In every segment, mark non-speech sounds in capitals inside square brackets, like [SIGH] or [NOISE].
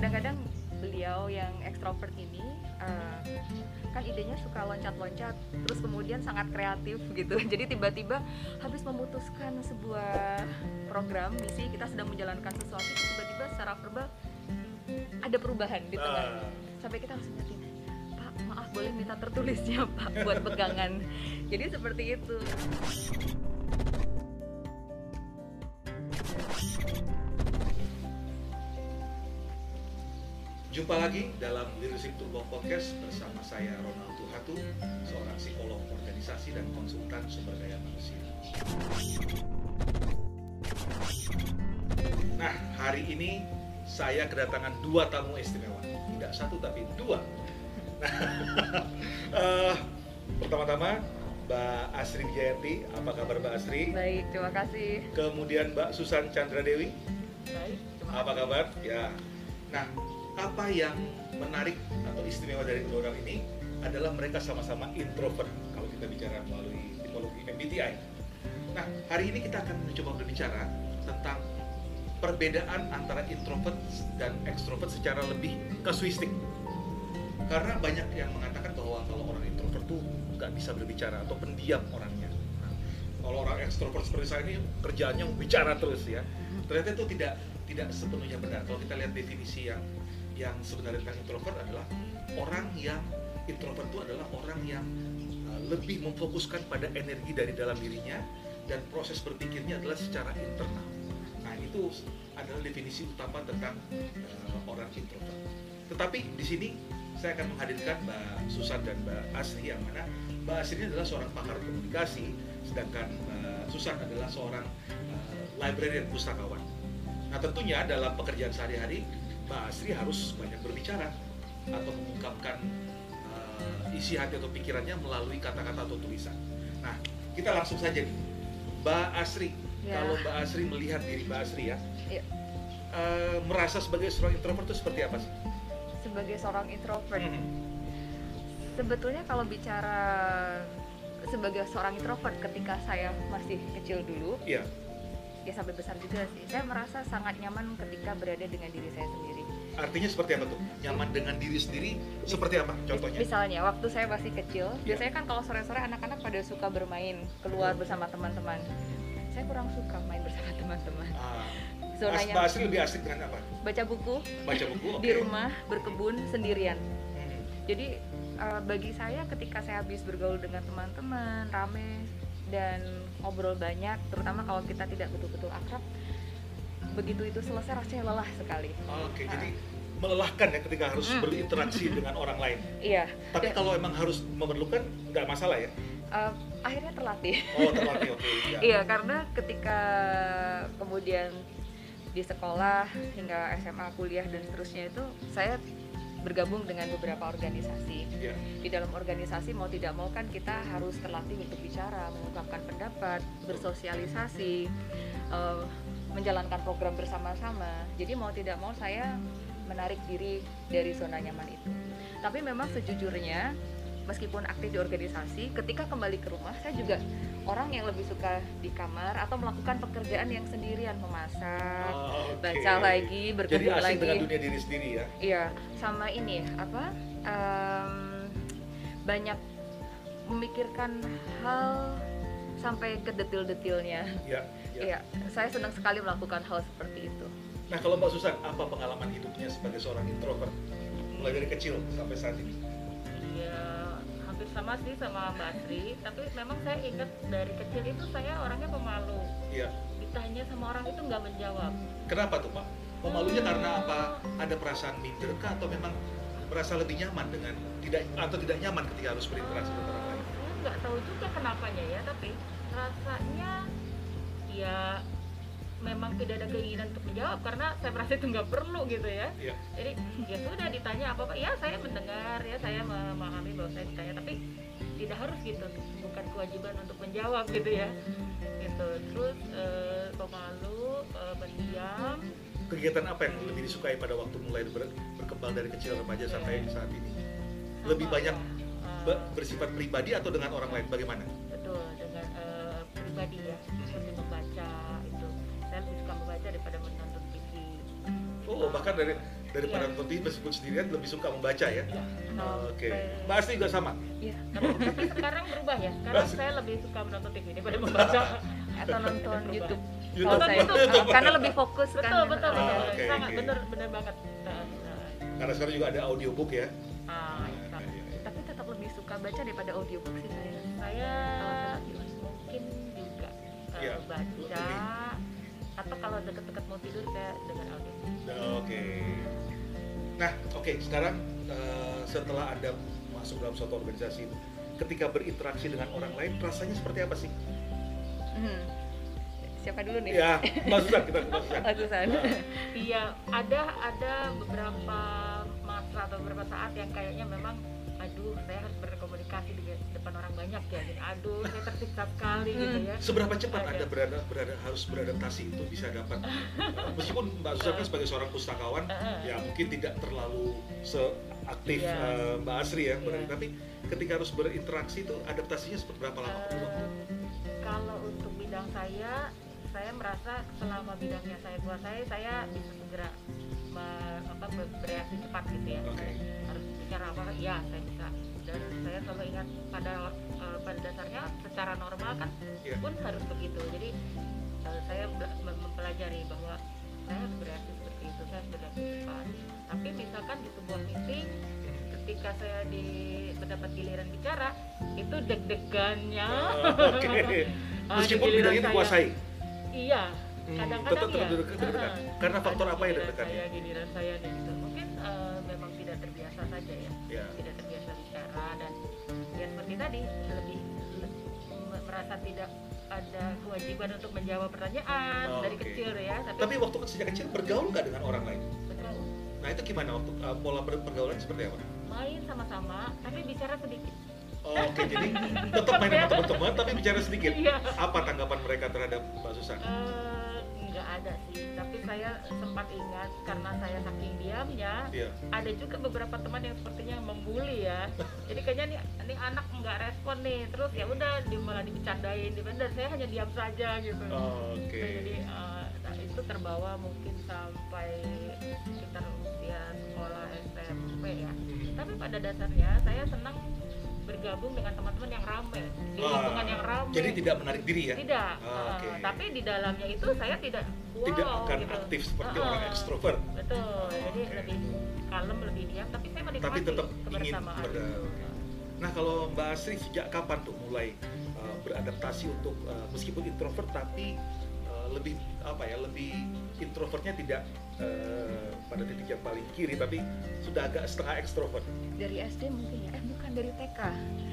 kadang-kadang beliau yang ekstrovert ini uh, kan idenya suka loncat-loncat terus kemudian sangat kreatif gitu. [LAUGHS] Jadi tiba-tiba habis memutuskan sebuah program misi kita sedang menjalankan sesuatu tiba-tiba secara verbal ada perubahan di tengah uh. sampai kita harus ingetin pak maaf boleh minta tertulisnya pak buat pegangan. [LAUGHS] Jadi seperti itu Jumpa lagi dalam Leadership Turbo Podcast bersama saya Ronald Tuhatu, seorang psikolog organisasi dan konsultan sumber daya manusia. Nah, hari ini saya kedatangan dua tamu istimewa, tidak satu tapi dua. Nah, uh, [LAUGHS] pertama-tama Mbak Asri Wijayanti, apa kabar Mbak Asri? Baik, terima kasih. Kemudian Mbak Susan Chandra Dewi. Baik, apa kabar? Ya. Nah, apa yang menarik atau istimewa dari kedua orang ini adalah mereka sama-sama introvert kalau kita bicara melalui tipologi MBTI. Nah, hari ini kita akan mencoba berbicara tentang perbedaan antara introvert dan extrovert secara lebih kasuistik. Karena banyak yang mengatakan bahwa kalau orang introvert tuh nggak bisa berbicara atau pendiam orangnya. Nah, kalau orang extrovert seperti saya ini kerjaannya bicara terus ya. Ternyata itu tidak tidak sepenuhnya benar. Kalau kita lihat definisi yang yang sebenarnya tentang introvert adalah orang yang introvert itu adalah orang yang uh, lebih memfokuskan pada energi dari dalam dirinya dan proses berpikirnya adalah secara internal. Nah itu adalah definisi utama tentang uh, orang introvert. Tetapi di sini saya akan menghadirkan Mbak Susan dan Mbak Asri yang mana Mbak Asri adalah seorang pakar komunikasi, sedangkan Mbak Susan adalah seorang uh, librarian pustakawan. Nah tentunya dalam pekerjaan sehari-hari Mbak Asri harus banyak berbicara atau mengungkapkan uh, isi hati atau pikirannya melalui kata-kata atau tulisan. Nah, kita langsung saja nih, Mbak Asri. Ya. Kalau Mbak Asri melihat diri Mbak Asri ya, ya. Uh, merasa sebagai seorang introvert itu seperti apa sih? Sebagai seorang introvert, hmm. sebetulnya kalau bicara sebagai seorang introvert ketika saya masih kecil dulu, ya ya sampai besar juga sih. Saya merasa sangat nyaman ketika berada dengan diri saya sendiri. Artinya seperti apa tuh? Nyaman dengan diri sendiri seperti apa contohnya? Misalnya waktu saya masih kecil ya. biasanya kan kalau sore-sore anak-anak pada suka bermain keluar bersama teman-teman. Saya kurang suka main bersama teman-teman. Ah. As asli lebih asik dengan apa? Baca buku. Baca buku okay. [LAUGHS] di rumah berkebun sendirian. Hmm. jadi uh, bagi saya ketika saya habis bergaul dengan teman-teman rame dan ngobrol banyak terutama kalau kita tidak betul-betul akrab begitu itu selesai rasanya lelah sekali oke okay, nah. jadi melelahkan ya ketika harus mm. berinteraksi [LAUGHS] dengan orang lain iya tapi dan, kalau emang harus memerlukan nggak masalah ya uh, akhirnya terlatih oh terlatih oke okay, [LAUGHS] iya. iya karena ketika kemudian di sekolah hingga SMA kuliah dan seterusnya itu saya bergabung dengan beberapa organisasi. Yeah. Di dalam organisasi mau tidak mau kan kita harus terlatih untuk bicara, mengungkapkan pendapat, bersosialisasi, uh, menjalankan program bersama-sama. Jadi mau tidak mau saya menarik diri dari zona nyaman itu. Tapi memang sejujurnya meskipun aktif di organisasi, ketika kembali ke rumah saya juga orang yang lebih suka di kamar atau melakukan pekerjaan yang sendirian memasak, oh, okay. baca lagi, berkebun Jadi lagi. dengan dunia diri sendiri ya? Iya, sama ini apa? Um, banyak memikirkan hal sampai ke detil-detilnya. Iya. Iya, saya senang sekali melakukan hal seperti itu. Nah, kalau Mbak Susan, apa pengalaman hidupnya sebagai seorang introvert mulai dari kecil sampai saat ini? Sama sih sama Mbak Asri. Tapi memang saya ingat dari kecil itu saya orangnya pemalu. Iya. Ditanya sama orang itu nggak menjawab. Kenapa tuh Pak? Pemalunya karena apa? Ada perasaan minder kah? Atau memang merasa lebih nyaman dengan tidak atau tidak nyaman ketika harus berinteraksi dengan orang lain? Saya nggak tahu juga kenapanya ya tapi rasanya ya memang tidak ada keinginan untuk menjawab karena saya merasa itu nggak perlu gitu ya. ya. Jadi ya sudah ditanya apa apa ya saya mendengar ya saya memahami bahwa saya ditanya tapi tidak harus gitu bukan kewajiban untuk menjawab gitu ya. Gitu. Terus eh, pemalu, eh, pendiam. Kegiatan apa yang lebih disukai pada waktu mulai ber berkembang dari kecil remaja ya. sampai saat ini? Lebih banyak ya. bersifat pribadi atau dengan orang lain bagaimana? Betul dengan uh, pribadi ya seperti membaca saya lebih suka membaca daripada menonton TV oh bahkan dari daripada Iya. nonton TV meskipun sendirian lebih suka membaca ya. Iya. Oke. Sampai- Mbak Asti juga sama. Iya. tapi, tapi sekarang berubah ya sekarang Mas- saya lebih suka menonton TV daripada membaca [LAUGHS] Atau nonton. YouTube. YouTube. Saya YouTube. karena lebih fokus kan. betul betul Ah, betul oke, sangat bener bener banget Nah, nah. Karena sekarang juga ada audiobook ya. Ah, Nah, iya, iya. Tapi tetap lebih suka baca daripada audiobook sih saya. saya saya mungkin juga uh, Iya, baca lebih. Atau kalau deket-deket mau tidur saya dengar audio Oke. Nah, oke. Sekarang eh, setelah anda masuk dalam suatu organisasi, ketika berinteraksi dengan orang lain, rasanya seperti apa sih? Hmm. Siapa dulu nih? Ya, Mas Susan, kita ke Mas Susan. Bagusan. Nah, iya ada ada beberapa masa atau beberapa saat yang kayaknya memang aduh saya harus berkomunikasi di depan orang banyak ya jadi aduh saya tersiksa sekali gitu ya Seberapa cepat Ada. anda berada, berada harus beradaptasi untuk bisa dapat [LAUGHS] meskipun Mbak Susan kan sebagai seorang pustakawan ya mungkin tidak terlalu seaktif Iya. eh, Mbak Asri ya, Iya. tapi ketika harus berinteraksi itu adaptasinya seperti berapa lama? Eh, kalau untuk bidang saya saya merasa selama bidangnya saya kuasai saya bisa segera me- apa, ber- bereaksi cepat gitu ya Oke. Bicara apa ya saya bisa dan saya selalu ingat pada eh, pada dasarnya secara normal kan Iya. pun harus begitu jadi eh, saya mempelajari bahwa saya harus bereaksi seperti itu saya harus bereaksi cepat tapi misalkan di sebuah meeting ketika saya di mendapat giliran bicara itu deg-degannya Oh, Oke. [LAUGHS] Ah, Meskipun bidangnya saya- dikuasai. iya Hmm, kadang-kadang ya. Heeh. Karena faktor Ada apa yang ya? giliran saya gitu Ya. tidak terbiasa bicara dan ya seperti tadi lebih le- me- merasa tidak ada kewajiban untuk menjawab pertanyaan Oh, dari oke. kecil ya tapi, Tapi waktu sejak kecil bergaul nggak dengan orang lain? betul Nah itu gimana waktu uh, pola pergaulan seperti apa? main sama-sama tapi bicara sedikit Oh, Oke, jadi tetap main sama teman-teman tapi bicara sedikit. [LAUGHS] iya Apa tanggapan mereka terhadap Mbak Susan? Nggak ada sih. Tapi saya sempat ingat karena saya saking diamnya Iya. ada juga beberapa teman yang sepertinya membuli ya. Jadi kayaknya nih nih anak nggak respon nih. Terus ya udah malah dibecandain. Di dan saya hanya diam saja gitu. Oh. Nah, jadi eh, nah, itu terbawa mungkin sampai sekitar usia sekolah SMP ya. Tapi pada dasarnya saya senang bergabung dengan teman-teman yang ramai di lingkungan yang ramai Jadi tidak menarik diri ya? tidak. Ah, eh, oke. tapi di dalamnya itu saya tidak wow Tidak akan gitu. aktif seperti Ah, orang ekstrovert. betul jadi Oke. lebih kalem lebih diam tapi saya menikmati Tapi tetap ingin kebersamaan ber- itu. Nah kalau Mbak Asri sejak kapan tuh mulai uh, beradaptasi untuk uh, meskipun introvert tapi uh, lebih apa ya lebih introvertnya tidak uh, pada titik yang paling kiri tapi sudah agak setengah ekstrovert. Dari SD mungkin ya. Bukan dari TK.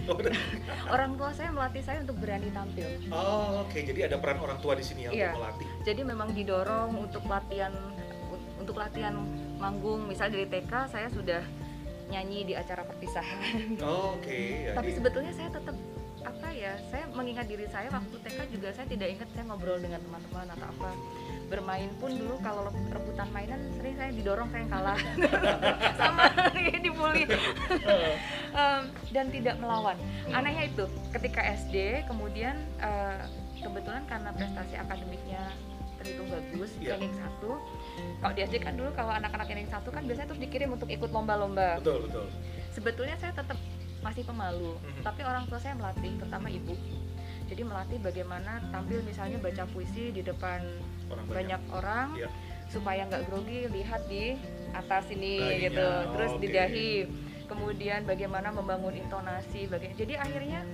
Oh. [LAUGHS] Orang tua saya melatih saya untuk berani tampil. Oh, oke jadi ada peran orang tua di sini yang Iya. untuk melatih. Jadi memang didorong untuk latihan untuk latihan manggung. Misalnya dari TK saya sudah nyanyi di acara perpisahan. Oh, oke. [LAUGHS] Tapi Jadi sebetulnya saya tetap apa ya? Saya mengingat diri saya waktu TK juga saya tidak ingat saya ngobrol dengan teman-teman atau apa. Bermain pun dulu kalau rebutan mainan sering saya didorong saya yang kalah. [LAUGHS] Sama [LAUGHS] dibully. Em, dan tidak melawan. Anehnya itu ketika SD kemudian eh, kebetulan karena prestasi akademiknya terhitung bagus ranking satu kalau di SD kan dulu kalau anak-anak ranking satu kan biasanya terus dikirim untuk ikut lomba-lomba betul betul. sebetulnya saya tetap masih pemalu Mhm. tapi orang tua saya melatih terutama ibu jadi melatih bagaimana tampil misalnya baca puisi di depan Orang banyak, orang Iya. supaya nggak grogi lihat di atas ini Dahinya, gitu oh, terus di dahi kemudian bagaimana membangun intonasi baga- jadi akhirnya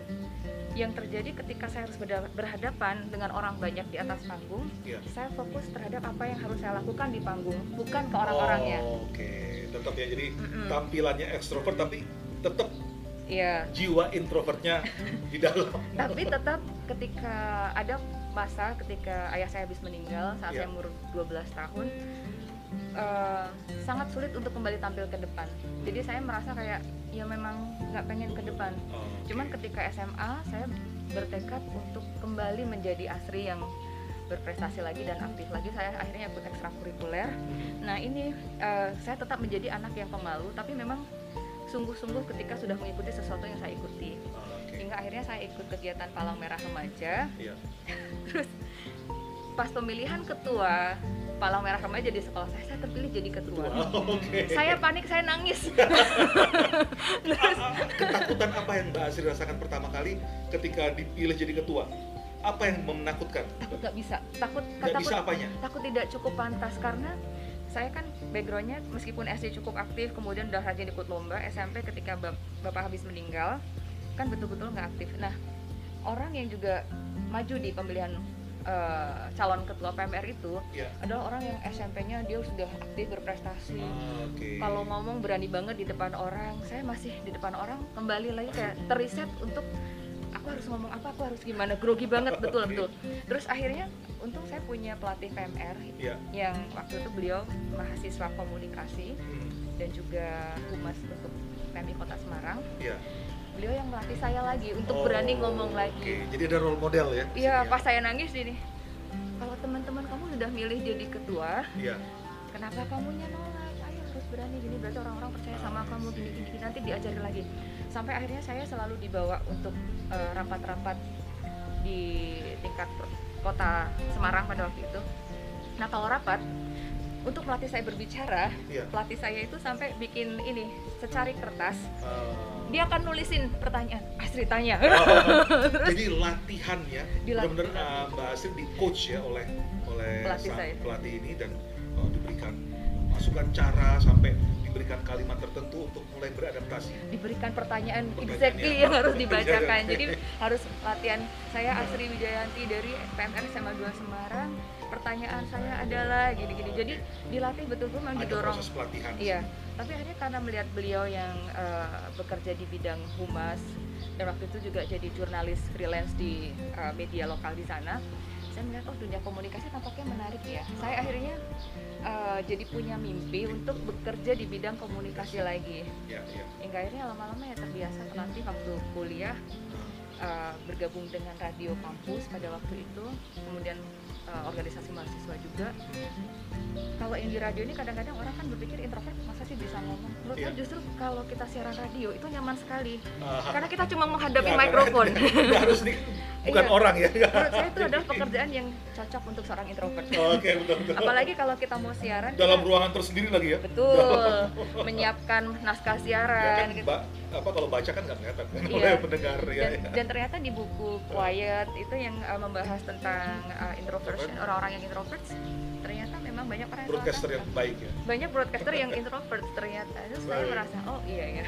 yang terjadi ketika saya harus berhadapan dengan orang banyak di atas panggung Iya. saya fokus terhadap apa yang harus saya lakukan di panggung bukan ke orang-orangnya Oh, Oke, tetap ya. Jadi Mm-mm. tampilannya ekstrovert tapi tetap Iya jiwa introvertnya di dalam. tapi tetap ketika ada masa ketika ayah saya habis meninggal saat Iya. saya umur 12 tahun eh, sangat sulit untuk kembali tampil ke depan jadi saya merasa kayak ya memang nggak pengen ke depan Oh, oke. cuman ketika SMA saya bertekad untuk kembali menjadi asri yang berprestasi lagi dan aktif lagi saya akhirnya ikut ekstrakurikuler Mhm. nah ini eh, saya tetap menjadi anak yang pemalu tapi memang sungguh-sungguh ketika sudah mengikuti sesuatu yang saya ikuti Oh, oke. hingga akhirnya saya ikut kegiatan Palang Merah Remaja Iya. [LAUGHS] terus pas pemilihan ketua palang merah remaja di sekolah saya saya terpilih jadi ketua. Oh, [LAUGHS] okay. Saya panik, saya nangis. [LAUGHS] Ketakutan apa yang Mbak Asri rasakan pertama kali ketika dipilih jadi ketua? Apa yang menakutkan? Takut nggak bisa, takut Nggak takut bisa apanya? takut tidak cukup pantas karena saya kan backgroundnya meskipun SD cukup aktif kemudian udah rajin ikut lomba SMP ketika bap bapak habis meninggal kan betul-betul nggak aktif nah orang yang juga maju di pemilihan uh, calon ketua PMR itu Ya. adalah orang yang SMP-nya dia sudah aktif berprestasi Ah, Oke. kalau ngomong berani banget di depan orang saya masih di depan orang kembali lagi kayak teriset untuk aku harus ngomong apa aku harus gimana grogi banget betul betul terus akhirnya untung saya punya pelatih PMR Ya. yang waktu itu beliau mahasiswa komunikasi Hmm. dan juga humas untuk PMI Kota Semarang Ya. beliau yang melatih saya lagi untuk Oh, berani ngomong lagi jadi ada role model ya? iya sini pas saya nangis ini kalau teman-teman kamu sudah milih jadi ketua Iya. kenapa kamunya nolak ayo harus berani gini berarti orang-orang percaya sama Ah, kamu gini, sih. gini gini nanti diajari lagi sampai akhirnya saya selalu dibawa untuk eh, rapat-rapat di tingkat kota Semarang pada waktu itu nah kalau rapat untuk pelatih saya berbicara Iya. pelatih saya itu sampai bikin ini secari kertas Ah. dia akan nulisin pertanyaan Astri tanya Oh, [LAUGHS] jadi latihan ya, benar-benar uh, Mbak Asri di coach ya oleh oleh Pelatih saya. pelatih ini dan uh, diberikan masukan cara sampai diberikan kalimat tertentu untuk mulai beradaptasi. diberikan pertanyaan Pertanyaan exactly ya. yang harus dibacakan [LAUGHS] jadi harus latihan saya Asri Wijayanti dari PMR SMA 2 Semarang pertanyaan saya adalah gini-gini jadi dilatih betul-betul memang Ada didorong proses pelatihan. iya tapi akhirnya karena melihat beliau yang eh, bekerja di bidang humas dan waktu itu juga jadi jurnalis freelance di eh, media lokal di sana saya melihat oh dunia komunikasi tampaknya menarik ya. Saya akhirnya eh, jadi punya mimpi untuk bekerja di bidang komunikasi lagi. Ya, ya. hingga akhirnya lama-lama ya terbiasa terlatih waktu kuliah uh, bergabung dengan radio kampus pada waktu itu. Kemudian uh, organisasi mahasiswa juga. Kalau yang di radio ini kadang-kadang orang kan berpikir introvert masa sih bisa ngomong? Menurut saya Iya. justru kalau kita siaran radio itu nyaman sekali. Ah, karena kita cuma menghadapi nggak- mikrofon. [LAUGHS] Harus di, bukan Iya. orang ya. menurut saya itu adalah pekerjaan yang cocok untuk seorang introvert Oke, betul betul. apalagi kalau kita mau siaran dalam kita- ruangan tersendiri lagi ya. betul [LAUGHS] menyiapkan naskah Ya siaran kan, gitu. Mbak, apa kalau baca kan nggak kelihatan kan Iya. oleh pendengar ya. dan, ya. dan ternyata di buku Quiet itu yang uh, membahas tentang uh, introversion orang-orang yang introvert ternyata memang banyak orang yang Broadcaster yang baik ya. banyak broadcaster yang introvert ternyata terus saya merasa oh iya ya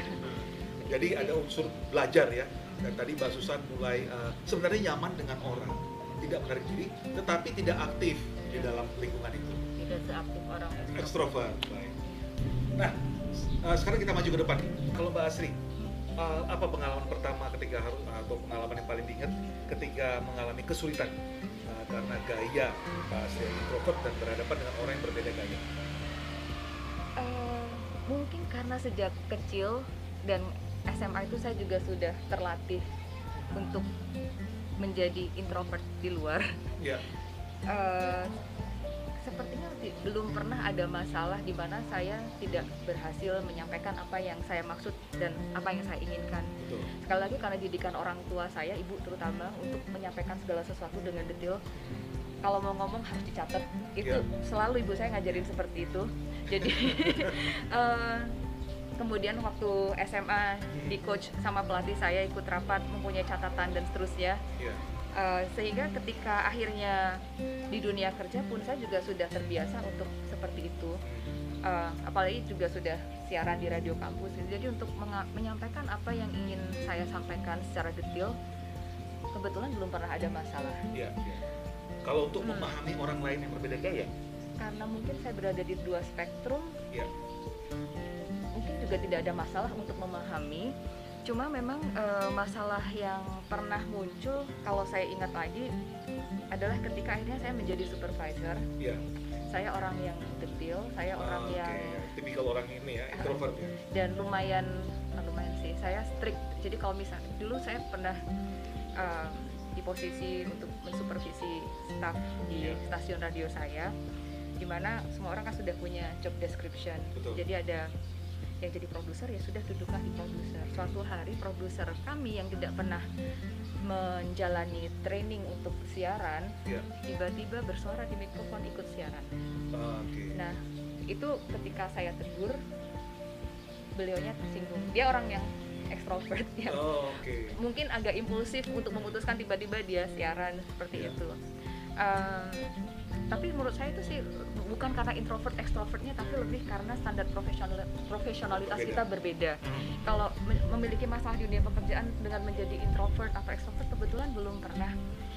Jadi ada unsur belajar ya. Dan tadi Mbak Susan mulai uh, sebenarnya nyaman dengan orang, tidak menarik diri, tetapi tidak aktif di dalam lingkungan itu. tidak seaktif orang ekstrovert. Baik. Nah, uh, sekarang kita maju ke depan. Kalau Mbak Asri, uh, apa pengalaman pertama ketika harus atau pengalaman yang paling diingat ketika mengalami kesulitan uh, karena gaya Mbak Asri yang introvert dan berhadapan dengan orang yang berbeda gaya? Eh, mungkin karena sejak kecil dan SMA itu saya juga sudah terlatih untuk menjadi introvert di luar Ya. [LAUGHS] Eh, sepertinya ti- belum pernah ada masalah di mana saya tidak berhasil menyampaikan apa yang saya maksud dan apa yang saya inginkan. Betul. Sekali lagi karena didikan orang tua saya, ibu terutama untuk menyampaikan segala sesuatu dengan detail. Kalau mau ngomong harus dicatat. Itu Iya. selalu ibu saya ngajarin seperti itu. Jadi [LAUGHS] eh, kemudian waktu SMA di coach sama pelatih saya ikut rapat mempunyai catatan dan seterusnya. Ya. Uh, sehingga ketika akhirnya di dunia kerja pun saya juga sudah terbiasa untuk seperti itu Uh, apalagi juga sudah siaran di radio kampus jadi untuk menyampaikan apa yang ingin saya sampaikan secara detail kebetulan belum pernah ada masalah Ya, ya. Kalau untuk Hmm. memahami orang lain yang berbeda gaya, karena mungkin saya berada di dua spektrum mungkin juga tidak ada masalah untuk memahami cuma memang eh, masalah yang pernah muncul kalau saya ingat lagi adalah ketika akhirnya saya menjadi supervisor ya. saya orang yang detail saya orang Ah, yang tipikal orang ini ya, introvert ya. dan lumayan bukan lumayan sih saya strict jadi kalau misalnya dulu saya pernah um, di posisi untuk mensupervisi staff di Iya. stasiun radio saya di mana semua orang kan sudah punya job description Betul. jadi ada yang jadi produser ya sudah duduklah di produser suatu hari produser kami yang tidak pernah menjalani training untuk siaran Ya. tiba-tiba bersuara di mikrofon ikut siaran Ah, itu ketika saya tegur beliaunya tersinggung dia orang yang ekstrovert ya oh, okay. mungkin agak impulsif untuk memutuskan tiba-tiba dia siaran seperti yeah. itu um, tapi menurut saya itu sih bukan karena introvert extrovertnya tapi lebih karena standar profesional profesionalitas berbeda. kita berbeda hmm. kalau memiliki masalah di dunia pekerjaan dengan menjadi introvert atau extrovert kebetulan belum pernah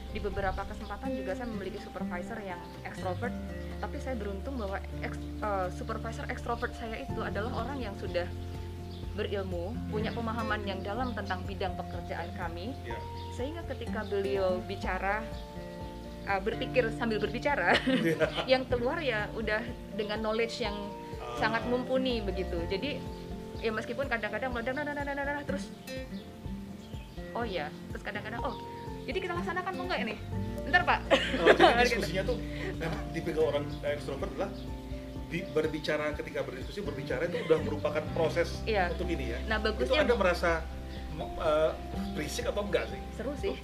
di beberapa kesempatan juga saya memiliki supervisor yang extrovert tapi saya beruntung bahwa ex, uh, supervisor extrovert saya itu adalah orang yang sudah berilmu, punya pemahaman yang dalam tentang bidang pekerjaan kami, yeah. sehingga ketika beliau bicara uh, berpikir sambil berbicara, yeah. [LAUGHS] yang keluar ya udah dengan knowledge yang uh. sangat mumpuni begitu. Jadi ya meskipun kadang-kadang meledak, nah, nah, nah, terus oh ya, terus kadang-kadang oh jadi kita laksanakan mau nggak ini? Ntar pak. Oh, jadi [LAUGHS] diskusinya tuh memang tipikal orang ekstrovert lah di, berbicara ketika berdiskusi berbicara itu udah merupakan proses iya. untuk ini ya. Nah bagusnya itu anda merasa uh, berisik atau enggak sih? Seru sih. [LAUGHS]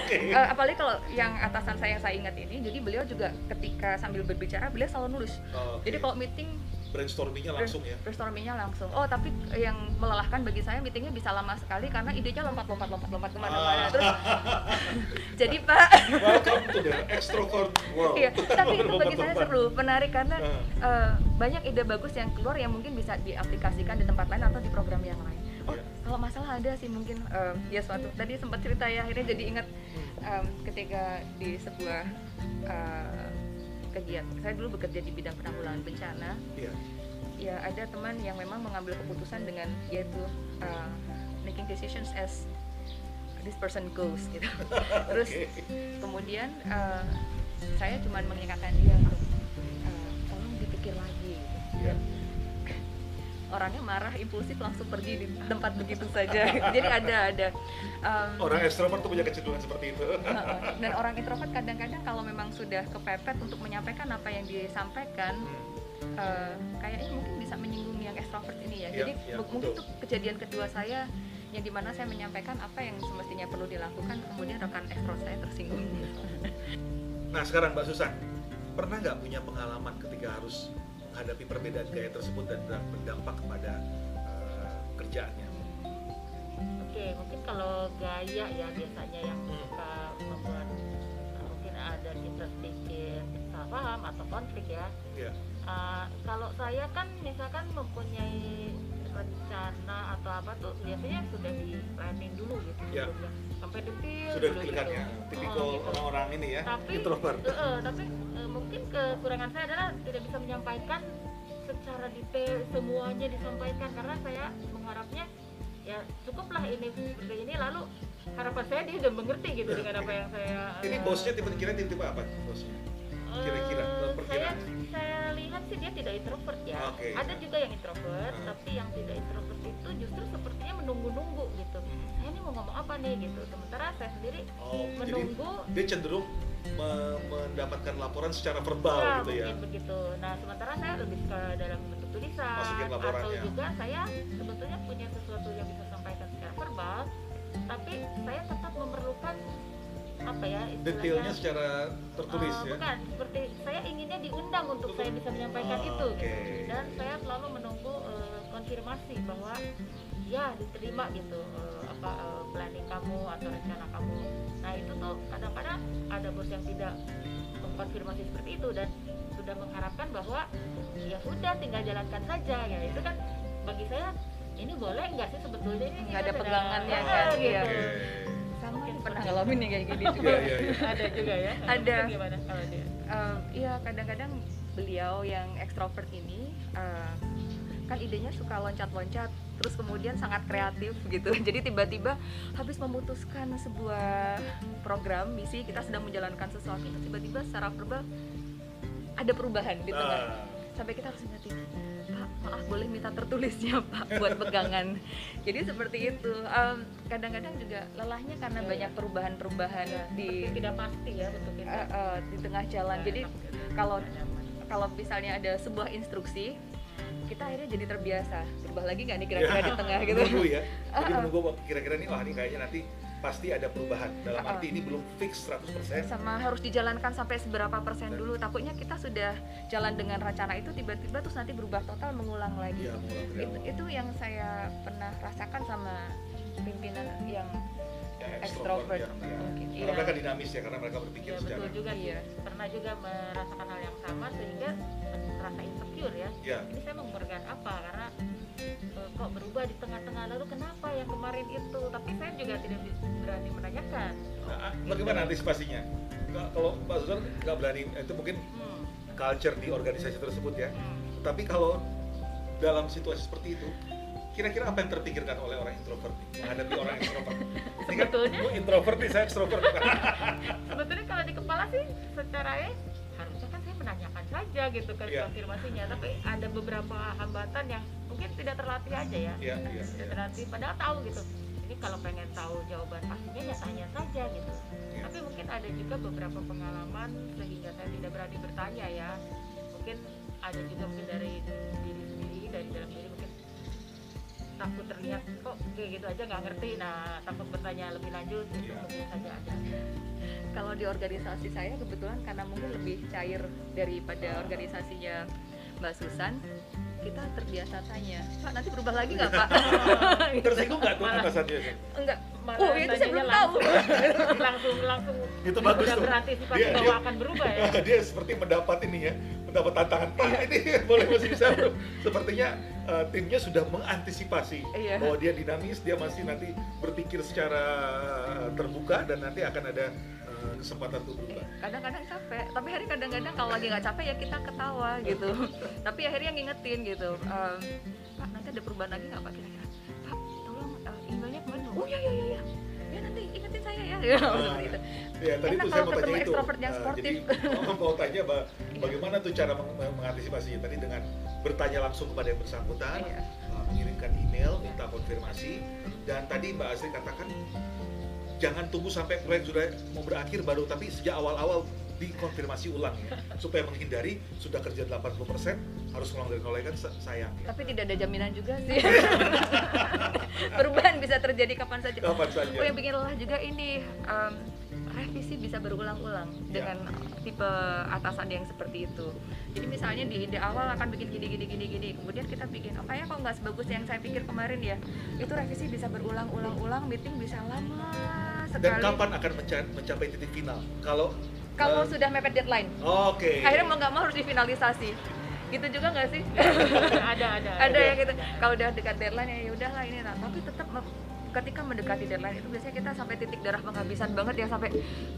Okay. uh, apalagi kalau yang atasan saya yang saya ingat ini, jadi beliau juga ketika sambil berbicara beliau selalu nulis. Oh, okay. Jadi kalau meeting brainstormingnya langsung ya brainstormingnya langsung oh tapi yang melelahkan bagi saya meetingnya bisa lama sekali karena idenya lompat lompat lompat lompat ke mana-mana ah. terus [LAUGHS] jadi pak welcome to the extrovert world iya, tapi itu bagi saya seru menarik karena uh, banyak ide bagus yang keluar yang mungkin bisa diaplikasikan di tempat lain atau di program yang lain. Kalau masalah ada sih mungkin uh, ya suatu tadi sempat cerita ya akhirnya jadi ingat um, ketika di sebuah uh, kegiatan saya dulu bekerja di bidang penanggulangan bencana yeah. ya ada teman yang memang mengambil keputusan dengan yaitu uh, making decisions as this person goes gitu [LAUGHS] terus okay. kemudian uh, saya cuma mengingatkan dia orangnya marah impulsif langsung pergi di tempat begitu saja. [LAUGHS] Jadi ada ada. Um, orang ekstrovert tuh punya kecenderungan seperti itu. [LAUGHS] Dan orang introvert kadang-kadang kalau memang sudah kepepet untuk menyampaikan apa yang disampaikan hmm. uh, kayaknya mungkin bisa menyinggung yang ekstrovert ini ya, ya jadi ya, mungkin itu kejadian kedua saya yang di mana saya menyampaikan apa yang semestinya perlu dilakukan kemudian rekan ekstrovert saya tersinggung. Nah sekarang mbak Susan pernah nggak punya pengalaman ketika harus menghadapi perbedaan gaya tersebut dan berdampak kepada uh, kerjaannya? Oke, mungkin kalau gaya ya biasanya yang hmm. suka membuat uh, mungkin ada kita sedikit salah paham atau konflik ya. Yeah. Iya. Uh, kalau saya kan misalkan mempunyai rencana atau apa tuh biasanya sudah di planning dulu gitu sebelumnya sampai detail sudah dilihat gitu. ya tipikal oh, gitu. orang-orang ini ya tapi, introvert uh, uh, tapi uh, mungkin kekurangan saya adalah tidak bisa menyampaikan secara detail semuanya disampaikan karena saya mengharapnya ya cukuplah ini seperti ini lalu harapan saya dia sudah mengerti gitu dengan apa yang saya ini uh, bosnya tipe-tipe tipe apa bosnya kira-kira uh, saya saya lihat sih dia tidak introvert ya. Okay. ada juga yang introvert uh. tapi yang tidak introvert itu justru sepertinya menunggu-nunggu gitu. Hmm. saya ini mau ngomong apa nih gitu. Sementara saya sendiri oh, menunggu. dia cenderung me mendapatkan laporan secara verbal ya, gitu ya? begitu. Nah sementara saya lebih ke dalam bentuk tulisan atau juga saya sebetulnya punya sesuatu yang bisa sampaikan secara verbal tapi saya tetap memerlukan apa ya detailnya secara tertulis uh, ya? bukan seperti saya inginnya diundang untuk saya bisa menyampaikan oh, itu okay. gitu. Dan saya selalu menunggu uh, konfirmasi bahwa ya diterima gitu. Uh, apa uh, planning kamu atau rencana kamu. Nah itu tuh kadang-kadang ada bos yang tidak mengkonfirmasi seperti itu dan sudah mengharapkan bahwa ya sudah tinggal jalankan saja ya. Itu kan bagi saya ini boleh nggak sih sebetulnya ini? Nggak ada pegangannya kan? gitu. Mungkin pernah ngalamin nih kayak gini juga. [LAUGHS] yeah, yeah, yeah. ada juga ya. Ada. Gimana kalau dia? Uh, iya kadang-kadang beliau yang ekstrovert ini uh, kan idenya suka loncat-loncat terus kemudian sangat kreatif gitu [LAUGHS] jadi tiba-tiba habis memutuskan sebuah program misi kita sedang menjalankan sesuatu tiba-tiba secara verbal ada perubahan di tengah uh. sampai kita harus ingetin maaf boleh minta tertulisnya [LAUGHS] pak buat pegangan. Jadi seperti itu. Kadang kadang-kadang juga lelahnya karena ya, banyak perubahan-perubahan ya, di tidak pasti ya untuk kita. Uh, uh, di tengah jalan. Ya, jadi kalau kalau misalnya ada sebuah instruksi kita akhirnya jadi terbiasa. Berubah lagi nggak nih kira-kira ya, di tengah gitu? Ya. [LAUGHS] Jadi menunggu kira-kira nih wah ini kayaknya nanti pasti ada perubahan. Dalam arti ini belum fix 100%. Sama harus dijalankan sampai seberapa persen dulu. Takutnya kita sudah jalan dengan rencana itu tiba-tiba terus nanti berubah total mengulang lagi. Ya, mengulang itu, itu yang saya pernah rasakan sama pimpinan yang ya, extrovert, ya, ya. mungkin. Karena mereka dinamis ya karena mereka berpikir ya, secara betul juga iya. Pernah juga merasakan hal yang sama sehingga merasa insecure ya. ya. Ini saya mengumpulkan apa karena uh, kok berubah di tengah-tengah lalu kenapa yang kemarin itu tapi saya juga tidak berani menanyakan nah, ah, bagaimana gitu. antisipasinya kalau Pak Suzan nggak berani itu mungkin hmm. culture di organisasi tersebut ya hmm. tapi kalau dalam situasi seperti itu kira-kira apa yang terpikirkan oleh orang introvert menghadapi orang extrovert ini kan introvert nih saya extrovert. [LAUGHS] Sebetulnya kalau di kepala sih secara ya harusnya kan saya menanyakan saja gitu kan yeah. konfirmasinya. Tapi ada beberapa hambatan yang mungkin tidak terlatih aja ya. Yeah, yeah, tidak yeah. terlatih padahal tahu gitu. Ini kalau pengen tahu jawaban pastinya ya tanya saja gitu. Yeah. tapi mungkin ada juga beberapa pengalaman sehingga saya tidak berani bertanya ya. Mungkin ada juga mungkin dari diri sendiri dari dalam diri takut terlihat kok kayak gitu aja nggak ngerti? Nah takut bertanya lebih lanjut itu yeah. mungkin saja. Ada kalau di organisasi saya kebetulan karena mungkin lebih cair daripada organisasinya Mbak Susan kita terbiasa tanya Pak nanti berubah lagi nggak Pak? [LAUGHS] Tersinggung nggak tuh atasannya enggak. Oh itu saya belum tahu. langsung [LAUGHS] langsung. Itu bagus tuh. berantisipasi dia, bahwa dia, akan berubah ya. [LAUGHS] Dia seperti mendapat ini ya mendapat tantangan. Pak ini [LAUGHS] boleh masih bisa bro sepertinya uh, timnya sudah mengantisipasi iya. bahwa dia dinamis dia masih nanti berpikir secara terbuka dan nanti akan ada uh, kesempatan untuk berubah. Kadang-kadang capek tapi hari kadang-kadang kalau lagi nggak capek ya kita ketawa gitu. [LAUGHS] Tapi akhirnya ngingetin gitu um, Pak nanti ada perubahan lagi nggak Pak kira-kira? Pak tolong uh, emailnya ke mana? Oh ya ya ya ya ya nanti ingetin saya ya. Ya nah, seperti itu ya tadi Enak tuh saya mau tanya itu. yang uh, jadi [LAUGHS] mau tanya bah, bagaimana tuh cara meng mengantisipasinya tadi dengan bertanya langsung kepada yang bersangkutan iya. uh, mengirimkan email minta konfirmasi. Dan tadi Mbak Asri katakan jangan tunggu sampai proyek sudah mau berakhir baru tapi sejak awal-awal dikonfirmasi ulang ya. Supaya menghindari sudah kerja 80% harus ngulang dari nol kan sayang ya. tapi tidak ada jaminan juga sih. [LAUGHS] Perubahan bisa terjadi kapan saja. Kapan saja. Oh yang bikin lelah juga ini um, revisi bisa berulang-ulang ya. dengan tipe atasan yang seperti itu jadi misalnya di ide awal akan bikin gini gini gini gini kemudian kita bikin oh ya kok nggak sebagus yang saya pikir kemarin ya itu revisi bisa berulang-ulang-ulang meeting bisa lama sekali dan kapan akan mencapai titik final kalau kalau uh, sudah mepet deadline. Oke. Okay. Akhirnya mau nggak mau harus difinalisasi. Gitu juga nggak sih? [LAUGHS] ada ada. [LAUGHS] ada yang gitu. Kalau udah dekat deadline ya, ya udahlah ini lah. Tapi tetap ketika mendekati deadline itu biasanya kita sampai titik darah penghabisan banget ya sampai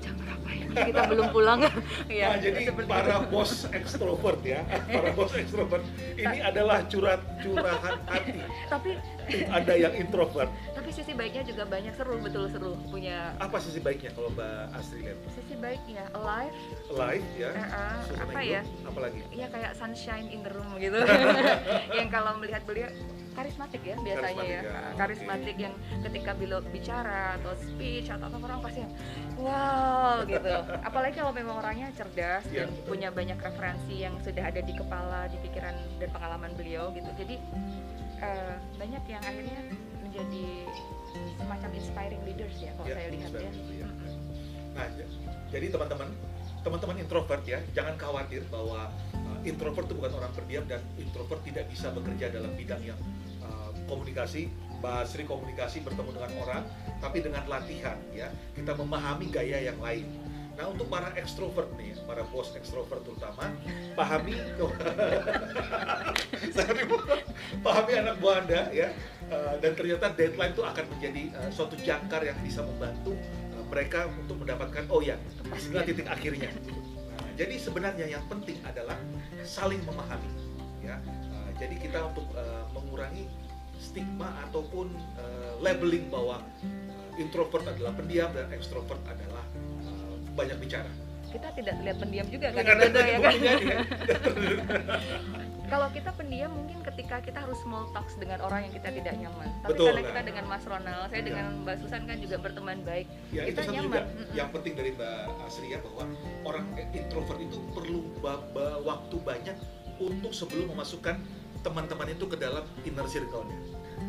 jam berapa ya kita belum pulang. [LAUGHS] [LAUGHS] Ya nah, jadi para itu. bos ekstrovert ya [LAUGHS] para bos ekstrovert ini adalah curhat curahan hati. Tapi ada yang introvert. Sisi baiknya juga banyak seru betul seru punya apa sisi baiknya kalau mbak Astri lihat? Sisi baiknya alive alive ya. Uh, uh, apa ya? apalagi? Ya kayak sunshine in the room gitu. Yang kalau melihat beliau karismatik ya biasanya karismatik ya, ya. karismatik okay. yang ketika beliau bicara atau speech atau apa orang pasti wow gitu [LAUGHS] apalagi kalau memang orangnya cerdas ya, dan punya banyak referensi yang sudah ada di kepala di pikiran dan pengalaman beliau gitu jadi uh, banyak yang akhirnya menjadi semacam inspiring leaders ya kalau ya, saya lihat ya. ya. Nah, jadi teman-teman, teman-teman introvert ya, jangan khawatir bahwa uh, introvert itu bukan orang pendiam dan introvert tidak bisa bekerja dalam bidang yang komunikasi, bahasa komunikasi bertemu dengan orang, tapi dengan latihan ya, kita memahami gaya yang lain. Nah untuk para ekstrovert nih, para bos ekstrovert terutama, pahami [LAUGHS] pahami anak buah anda ya Eh, dan ternyata deadline itu akan menjadi uh, suatu jangkar yang bisa membantu uh, mereka untuk mendapatkan oh ya inilah titik akhirnya. Nah, jadi sebenarnya yang penting adalah saling memahami ya. Jadi kita untuk mengurangi stigma ataupun uh, labeling bahwa uh, introvert adalah pendiam dan extrovert adalah uh, banyak bicara. Kita tidak terlihat pendiam juga kan itu ya kan? [LAUGHS] kalau kita pendiam mungkin ketika kita harus small talks dengan orang yang kita tidak nyaman. Tapi Betul, karena kita dengan Mas Ronald saya ya. dengan Mbak Susan kan juga berteman baik ya, kita itu nyaman. juga. Yang penting dari Mbak Asri ya bahwa orang introvert itu perlu waktu banyak untuk sebelum memasukkan teman-teman itu ke dalam inner circle-nya.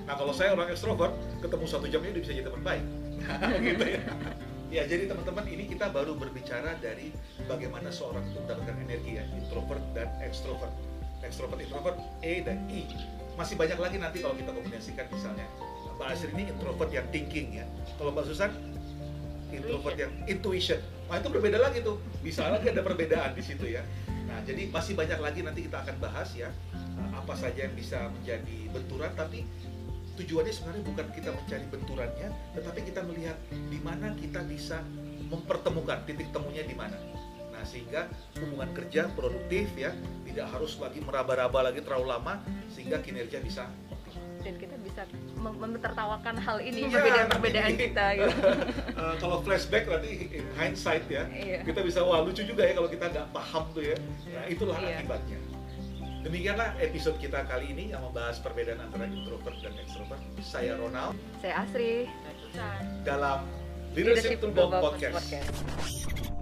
Nah kalau saya orang ekstrovert, ketemu satu jamnya udah bisa jadi teman baik. [LAUGHS] gitu ya. Ya jadi teman-teman ini kita baru berbicara dari bagaimana seorang itu mendapatkan energi ya introvert dan extrovert. Extrovert introvert E dan I. Masih banyak lagi nanti kalau kita kombinasikan misalnya. Mbak Asri ini introvert yang thinking ya. Kalau Mbak Susan introvert yang intuition nah itu berbeda lagi tuh. Bisa lagi ada perbedaan di situ ya. Nah jadi masih banyak lagi nanti kita akan bahas ya apa saja yang bisa menjadi benturan. Tapi tujuannya sebenarnya bukan kita mencari benturannya tetapi kita melihat di mana kita bisa mempertemukan titik temunya di mana. Nah, sehingga hubungan kerja produktif ya, tidak harus lagi meraba-raba lagi terlalu lama sehingga kinerja bisa dan kita bisa mentertawakan hal ini ya, perbedaan-perbedaan kita gitu. uh, [LAUGHS] kalau flashback berarti hindsight ya, iya. kita bisa wah lucu juga ya kalau kita nggak paham tuh ya. Nah, itulah iya. akibatnya. Demikianlah episode kita kali ini yang membahas perbedaan antara introvert dan extrovert. Saya Ronald. Saya Asri. Dalam Leadership, Leadership Toolbox Podcast. Podcast.